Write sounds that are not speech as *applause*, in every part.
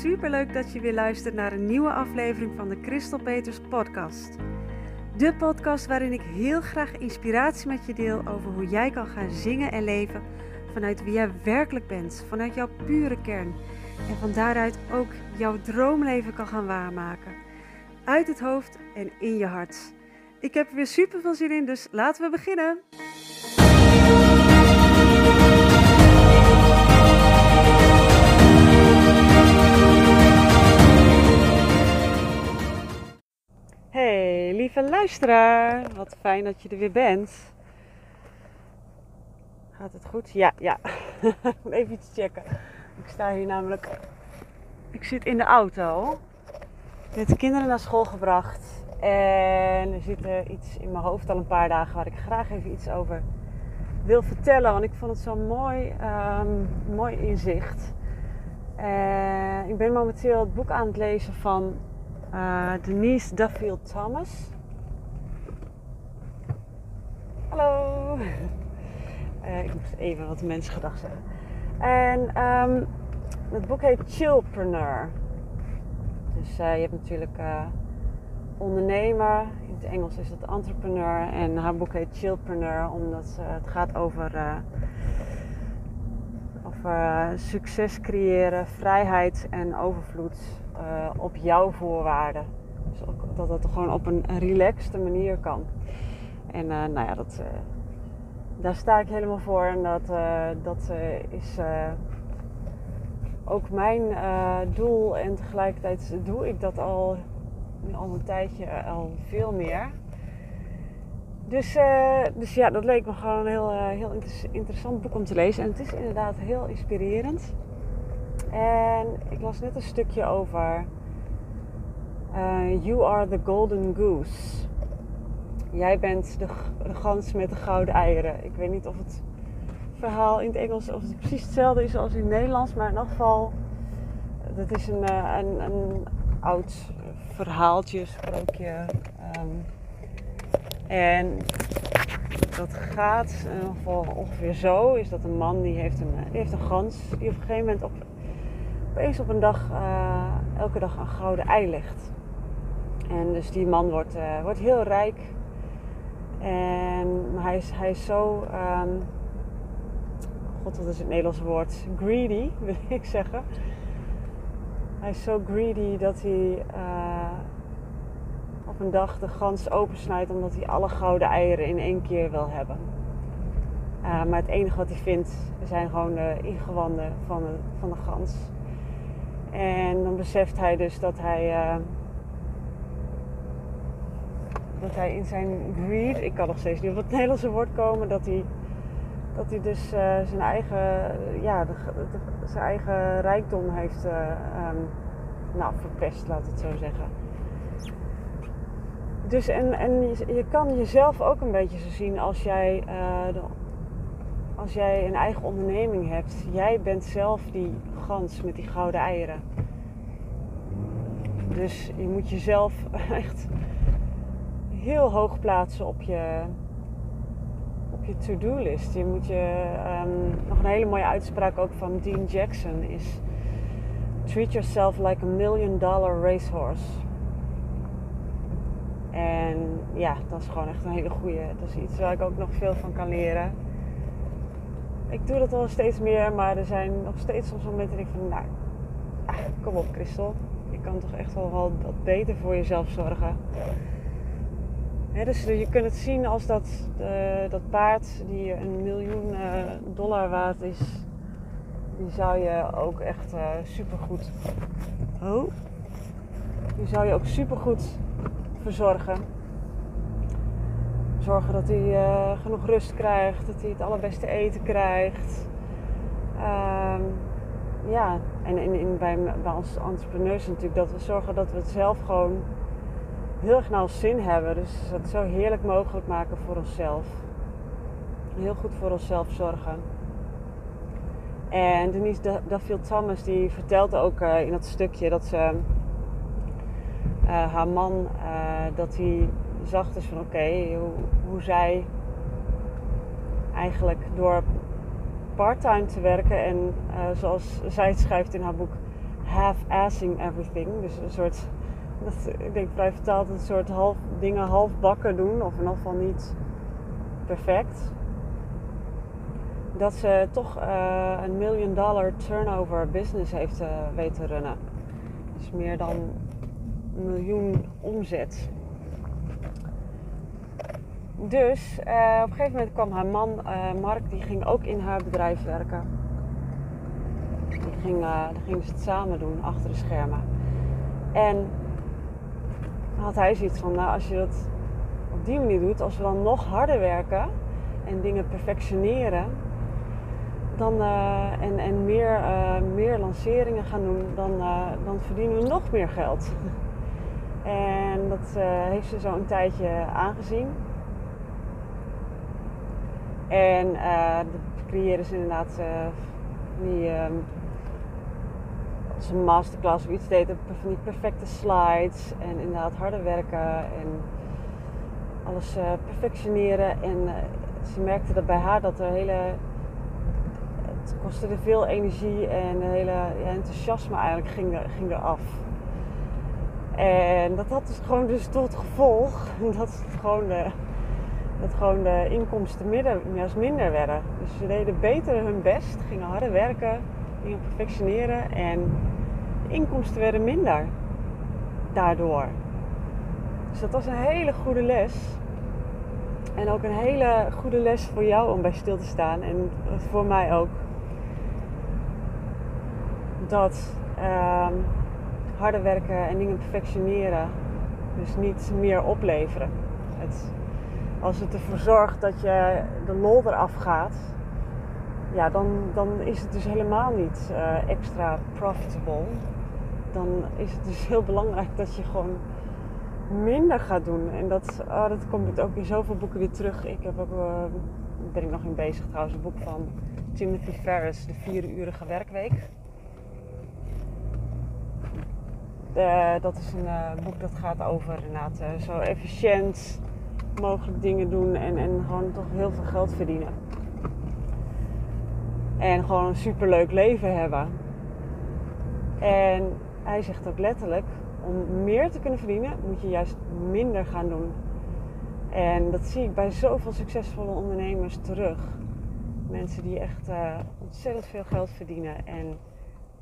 Super leuk dat je weer luistert naar een nieuwe aflevering van de Christel Peters podcast. De podcast waarin ik heel graag inspiratie met je deel over hoe jij kan gaan zingen en leven vanuit wie jij werkelijk bent, vanuit jouw pure kern. En van daaruit ook jouw droomleven kan gaan waarmaken. Uit het hoofd en in je hart. Ik heb er weer super veel zin in, dus laten we beginnen. Hey, lieve luisteraar. Wat fijn dat je er weer bent. Gaat het goed? Ja, ja. *laughs* Even iets checken. Ik sta hier namelijk. Ik zit in de auto. Ik heb de kinderen naar school gebracht. En er zit iets in mijn hoofd al een paar dagen waar ik graag even iets over wil vertellen. Want ik vond het zo'n mooi, um, mooi inzicht. Uh, ik ben momenteel het boek aan het lezen van uh, Denise Duffield Thomas. Hallo. Uh, ik moest even wat mensen gedacht zeggen. En um, het boek heet Chillpreneur. Dus uh, je hebt natuurlijk ondernemer. In het Engels is het entrepreneur. En haar boek heet Chillpreneur omdat het gaat over, over succes creëren, vrijheid en overvloed uh, op jouw voorwaarden. Dus ook dat het gewoon op een relaxte manier kan. En uh, nou ja, dat, uh, daar sta ik helemaal voor. En dat, dat is ook mijn doel. En tegelijkertijd doe ik dat al, al een tijdje al veel meer. Dus, dus ja, dat leek me gewoon een heel, heel interessant boek om te lezen. En het is inderdaad heel inspirerend. En ik las net een stukje over uh, You are the golden goose. Jij bent de, gans met de gouden eieren. Ik weet niet of het verhaal in het Engels of het precies hetzelfde is als in het Nederlands, maar in elk geval, dat is een, uh, een, een oud verhaaltje, sprookje. Um, en dat gaat uh, ongeveer zo: is dat een man die heeft een, heeft een gans die op een gegeven moment op opeens op een dag, uh, elke dag een gouden ei legt. En dus die man wordt, uh, wordt heel rijk. En hij is, hij is zo, um, god wat is het Nederlandse woord? Greedy, *laughs* wil ik zeggen. Hij is zo greedy dat hij uh, op een dag de gans opensnijdt omdat hij alle gouden eieren in één keer wil hebben. Maar het enige wat hij vindt zijn gewoon de ingewanden van de, van de gans. En dan beseft hij dus dat hij, uh, dat hij in zijn greed, ik kan nog steeds niet op het Nederlandse woord komen, dat hij, dat hij dus uh, zijn, eigen, ja, zijn eigen rijkdom heeft uh, um, nou, verpest, laat het zo zeggen. Dus en, en je, je, kan jezelf ook een beetje zo zien als jij de, als jij een eigen onderneming hebt, jij bent zelf die gans met die gouden eieren. Dus je moet jezelf *laughs* echt heel hoog plaatsen op je, op je to-do-list. Je moet je, um, nog een hele mooie uitspraak ook van Dean Jackson is... Treat yourself like a million dollar racehorse. En ja, dat is gewoon echt een hele goede. Dat is iets waar ik ook nog veel van kan leren ik doe dat al steeds meer, maar er zijn nog steeds soms momenten dat ik van, nou, kom op Christel. Je kan toch echt wel wat beter voor jezelf zorgen. dus je kunt het zien als dat, uh, dat paard die een miljoen uh, dollar waard is, die zou je ook echt uh, supergoed. Oh. Die zou je ook supergoed verzorgen zorgen dat hij uh, genoeg rust krijgt, dat hij het allerbeste eten krijgt. Um, ja, en in, bij, ons entrepreneurs natuurlijk dat we zorgen dat we het zelf gewoon heel erg naar ons zin hebben. Dus het zo heerlijk mogelijk maken voor onszelf. Heel goed voor onszelf zorgen. En Denise Duffield Thomas die vertelt ook uh, in dat stukje dat ze uh, haar man, dat hij zag dus van oké, hoe, hoe zij eigenlijk door part-time te werken en zoals zij schrijft in haar boek, half-assing everything. Dus een soort, dat, ik denk vrij vertaald, een soort half, dingen half bakken doen, of in ieder geval niet perfect. Dat ze toch uh, een million dollar turnover business heeft uh, weten runnen. Dus meer dan een miljoen omzet. Dus uh, op een gegeven moment kwam haar man Mark, die ging ook in haar bedrijf werken. Die ging, dan gingen ze het samen doen achter de schermen. En had hij zoiets van, nou als je dat op die manier doet, als we dan nog harder werken en dingen perfectioneren, dan, en, en meer, meer lanceringen gaan doen, dan, dan verdienen we nog meer geld. *laughs* en dat heeft ze zo een tijdje aangezien. En dat creëren ze inderdaad die, um, masterclass of iets deed, van die perfecte slides en inderdaad harder werken en alles perfectioneren. En ze merkte dat bij haar dat er hele het kostte er veel energie en hele ja, enthousiasme eigenlijk ging, er, ging eraf. En dat had dus gewoon dus tot gevolg *laughs* dat, het gewoon dat gewoon de inkomsten minder, minder werden. Dus ze deden beter hun best, gingen harder werken, gingen perfectioneren en de inkomsten werden minder daardoor. Dus dat was een hele goede les. En ook een hele goede les voor jou om bij stil te staan. En voor mij ook dat um, harder werken en dingen perfectioneren dus niet meer opleveren. Het, als het ervoor zorgt dat je de lol eraf gaat, ja, dan, dan is het dus helemaal niet uh, extra profitable. Dan is het dus heel belangrijk dat je gewoon minder gaat doen. En dat, oh, dat komt ook in zoveel boeken weer terug. Ik heb ook, uh, ben ik nog in bezig trouwens, een boek van Timothy Ferris, De Vier-urige Werkweek. Uh, dat is een boek dat gaat over inderdaad zo efficiënt mogelijk dingen doen en, en gewoon toch heel veel geld verdienen. En gewoon een superleuk leven hebben. En hij zegt ook letterlijk, om meer te kunnen verdienen moet je juist minder gaan doen. En dat zie ik bij zoveel succesvolle ondernemers terug. Mensen die echt ontzettend veel geld verdienen en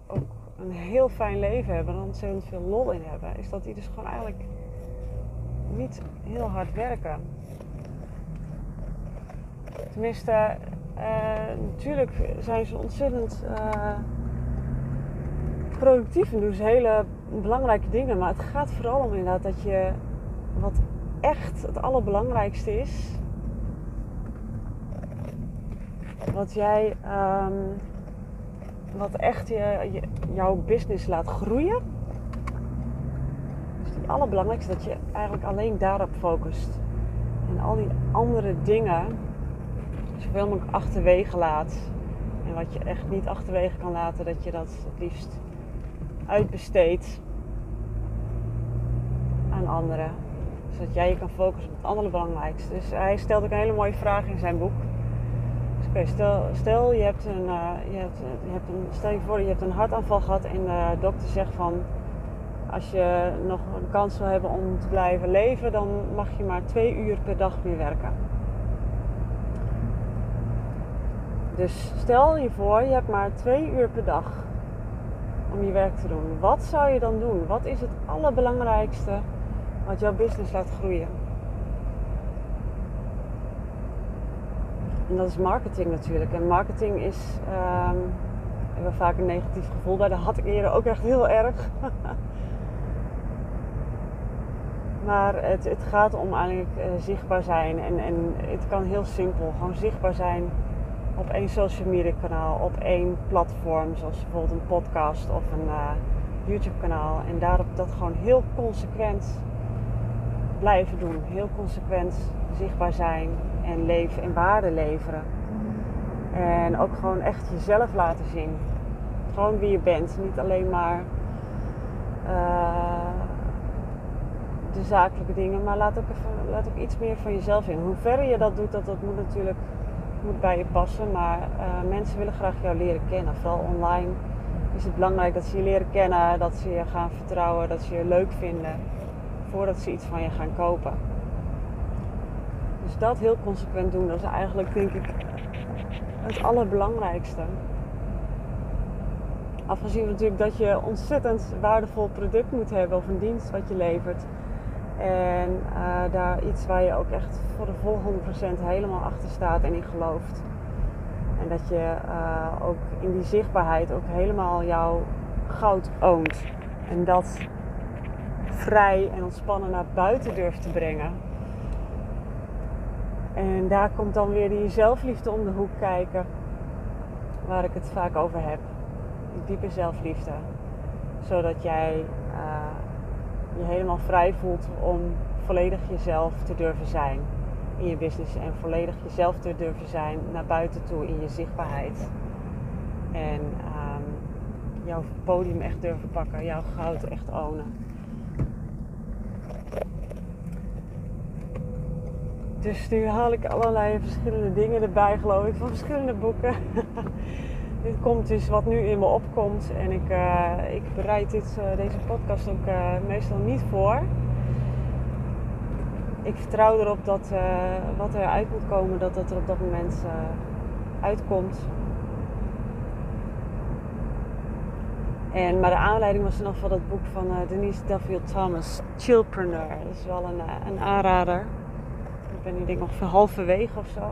ook een heel fijn leven hebben en ontzettend veel lol in hebben, is dat die dus gewoon eigenlijk niet heel hard werken. Tenminste, uh, natuurlijk zijn ze ontzettend uh, productief en doen ze hele belangrijke dingen. Maar het gaat vooral om inderdaad dat je wat echt het allerbelangrijkste is. Wat jij um, wat echt je, jouw business laat groeien. Dus het allerbelangrijkste dat je eigenlijk alleen daarop focust. En al die andere dingen zoveel mogelijk achterwege laat. En wat je echt niet achterwege kan laten, dat je dat het liefst uitbesteedt aan anderen. Zodat jij je kan focussen op het allerbelangrijkste. Dus hij stelt ook een hele mooie vraag in zijn boek stel, stel, je hebt een, uh, je je hebt een, stel je voor, je hebt een hartaanval gehad en de dokter zegt van als je nog een kans wil hebben om te blijven leven, dan mag je maar twee uur per dag meer werken. Dus stel je voor, je hebt maar twee uur per dag om je werk te doen. Wat zou je dan doen? Wat is het allerbelangrijkste wat jouw business laat groeien? En dat is marketing natuurlijk. En marketing is, we vaak een negatief gevoel bij. Dat had ik eerder ook echt heel erg. *laughs* maar het, het, gaat om eigenlijk uh, zichtbaar zijn. En, en het kan heel simpel. Gewoon zichtbaar zijn op één social media kanaal. Op één platform. Zoals bijvoorbeeld een podcast of een uh, YouTube kanaal. En daarop dat gewoon heel consequent blijven doen. Heel consequent zichtbaar zijn en leven en waarde leveren. En ook gewoon echt jezelf laten zien. Gewoon wie je bent. Niet alleen maar uh, de zakelijke dingen, maar laat ook, even, laat ook iets meer van jezelf in. Hoe verder je dat doet, dat, dat moet natuurlijk moet bij je passen. Maar uh, mensen willen graag jou leren kennen. Vooral online is het belangrijk dat ze je leren kennen, dat ze je gaan vertrouwen, dat ze je leuk vinden voordat ze iets van je gaan kopen. Dus dat heel consequent doen, dat is eigenlijk denk ik het allerbelangrijkste. Afgezien natuurlijk dat je ontzettend waardevol product moet hebben of een dienst wat je levert. En uh, daar iets waar je ook echt voor de vol 100% helemaal achter staat en in gelooft. En dat je uh, ook in die zichtbaarheid ook helemaal jouw goud oont. En dat vrij en ontspannen naar buiten durft te brengen. En daar komt dan weer die zelfliefde om de hoek kijken. Waar ik het vaak over heb. Die diepe zelfliefde. Zodat jij uh, je helemaal vrij voelt om volledig jezelf te durven zijn in je business en volledig jezelf te durven zijn naar buiten toe in je zichtbaarheid. En um, jouw podium echt durven pakken, jouw goud echt ownen. Dus nu haal ik allerlei verschillende dingen erbij, geloof ik, van verschillende boeken. *laughs* dit komt dus wat nu in me opkomt. En ik, uh, ik bereid dit, uh, deze podcast ook uh, meestal niet voor. Ik vertrouw erop dat wat er uit moet komen, dat dat er op dat moment uitkomt. En, maar de aanleiding was in ieder dat boek van Denise Duffield Thomas, Chillpreneur. Dat is wel een, een aanrader. Ik ben nu denk ik nog halverwege of zo.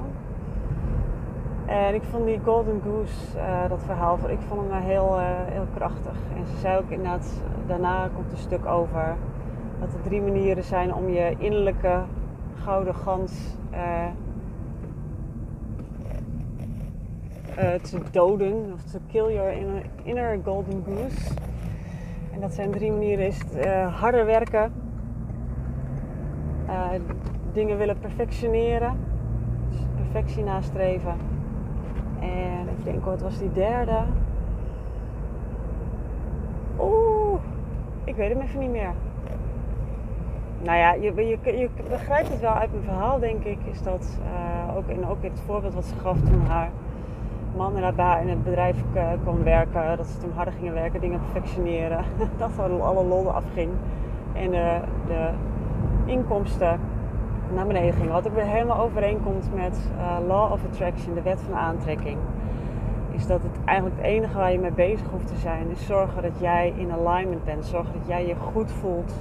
En ik vond die Golden Goose, uh, dat verhaal, ik vond hem heel, uh, heel krachtig. En ze zei ook inderdaad, daarna komt een stuk over dat er drie manieren zijn om je innerlijke gouden gans uh, te doden. Of te kill your inner, inner golden goose. En dat zijn drie manieren. Is harder werken. dingen willen perfectioneren. Dus perfectie nastreven en ik denk, wat was die derde? Oeh, ik weet hem even niet meer. Nou ja, je, je, je begrijpt het wel uit mijn verhaal, denk ik. Is dat uh, ook, in, ook het voorbeeld wat ze gaf toen haar man inderdaad in het bedrijf uh, kwam werken. Dat ze toen harder gingen werken, dingen perfectioneren. *laughs* dat alle lol afging. En de inkomsten naar beneden ging. Wat ook weer helemaal overeenkomt met uh, Law of Attraction, de wet van aantrekking. Is dat het eigenlijk het enige waar je mee bezig hoeft te zijn, is zorgen dat jij in alignment bent. Zorgen dat jij je goed voelt.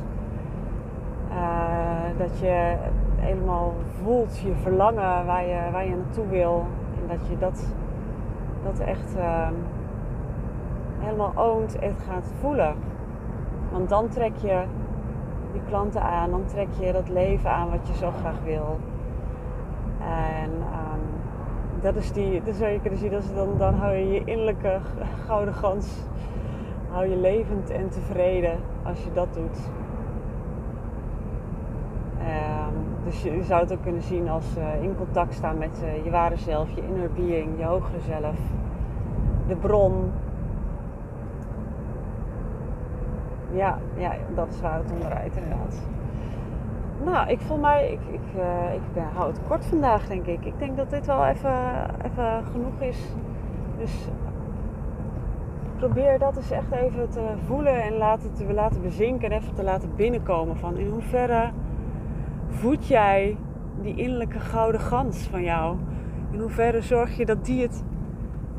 Uh, dat je helemaal voelt je verlangen waar je, waar je naartoe wil. En dat je dat, dat echt uh, helemaal oont en gaat voelen. Want dan trek je die klanten aan, dan trek je dat leven aan wat je zo graag wil. En um, dat is die, dat zou je kunnen zien, dat is dan, dan hou je je innerlijke gouden gans, hou je levend en tevreden als je dat doet. Um, dus je, zou het ook kunnen zien als uh, in contact staan met uh, je ware zelf, je inner being, je hogere zelf, de bron, Ja, ja, dat is waar het om draait inderdaad. Nou, ik voel mij, ik, ik, uh, ik ben, hou het kort vandaag denk ik. Ik denk dat dit wel even, even genoeg is. Dus probeer dat eens echt even te voelen en laten, te laten bezinken en even te laten binnenkomen. Van in hoeverre voed jij die innerlijke gouden gans van jou? In hoeverre zorg je dat die het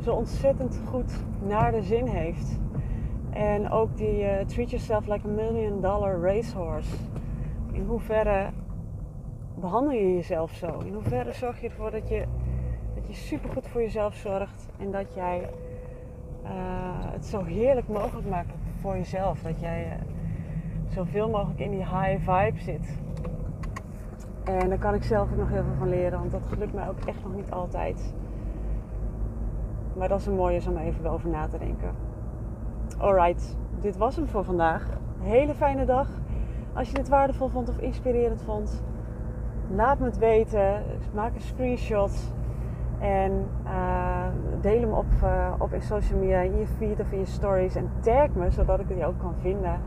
zo ontzettend goed naar de zin heeft? En ook die uh, treat yourself like a million dollar racehorse. In hoeverre behandel je jezelf zo? In hoeverre zorg je ervoor dat je, dat je supergoed voor jezelf zorgt en dat jij uh, het zo heerlijk mogelijk maakt voor jezelf. Dat jij uh, zoveel mogelijk in die high vibe zit. En daar kan ik zelf ook nog heel veel van leren, want dat gelukt mij ook echt nog niet altijd. Maar dat is een mooie om even over na te denken. Alright, dit was hem voor vandaag. Hele fijne dag. Als je het waardevol vond of inspirerend vond, laat me het weten. Maak een screenshot en uh, deel hem op, uh, op in social media, in je feed of in je stories. En tag me, zodat ik die ook kan vinden.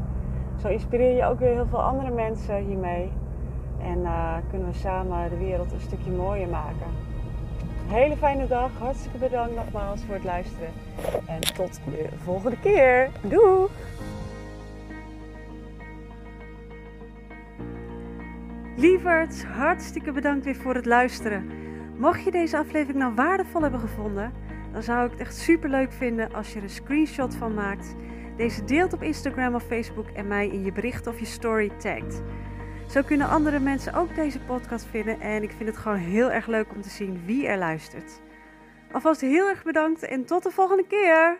Zo inspireer je ook weer heel veel andere mensen hiermee. En uh, kunnen we samen de wereld een stukje mooier maken. Hele fijne dag. Hartstikke bedankt nogmaals voor het luisteren. En tot de volgende keer. Doei! Lieverds, hartstikke bedankt weer voor het luisteren. Mocht je deze aflevering nou waardevol hebben gevonden, dan zou ik het echt super leuk vinden als je er een screenshot van maakt. Deze deelt op Instagram of Facebook en mij in je bericht of je story tagt. Zo kunnen andere mensen ook deze podcast vinden en ik vind het gewoon heel erg leuk om te zien wie er luistert. Alvast heel erg bedankt en tot de volgende keer!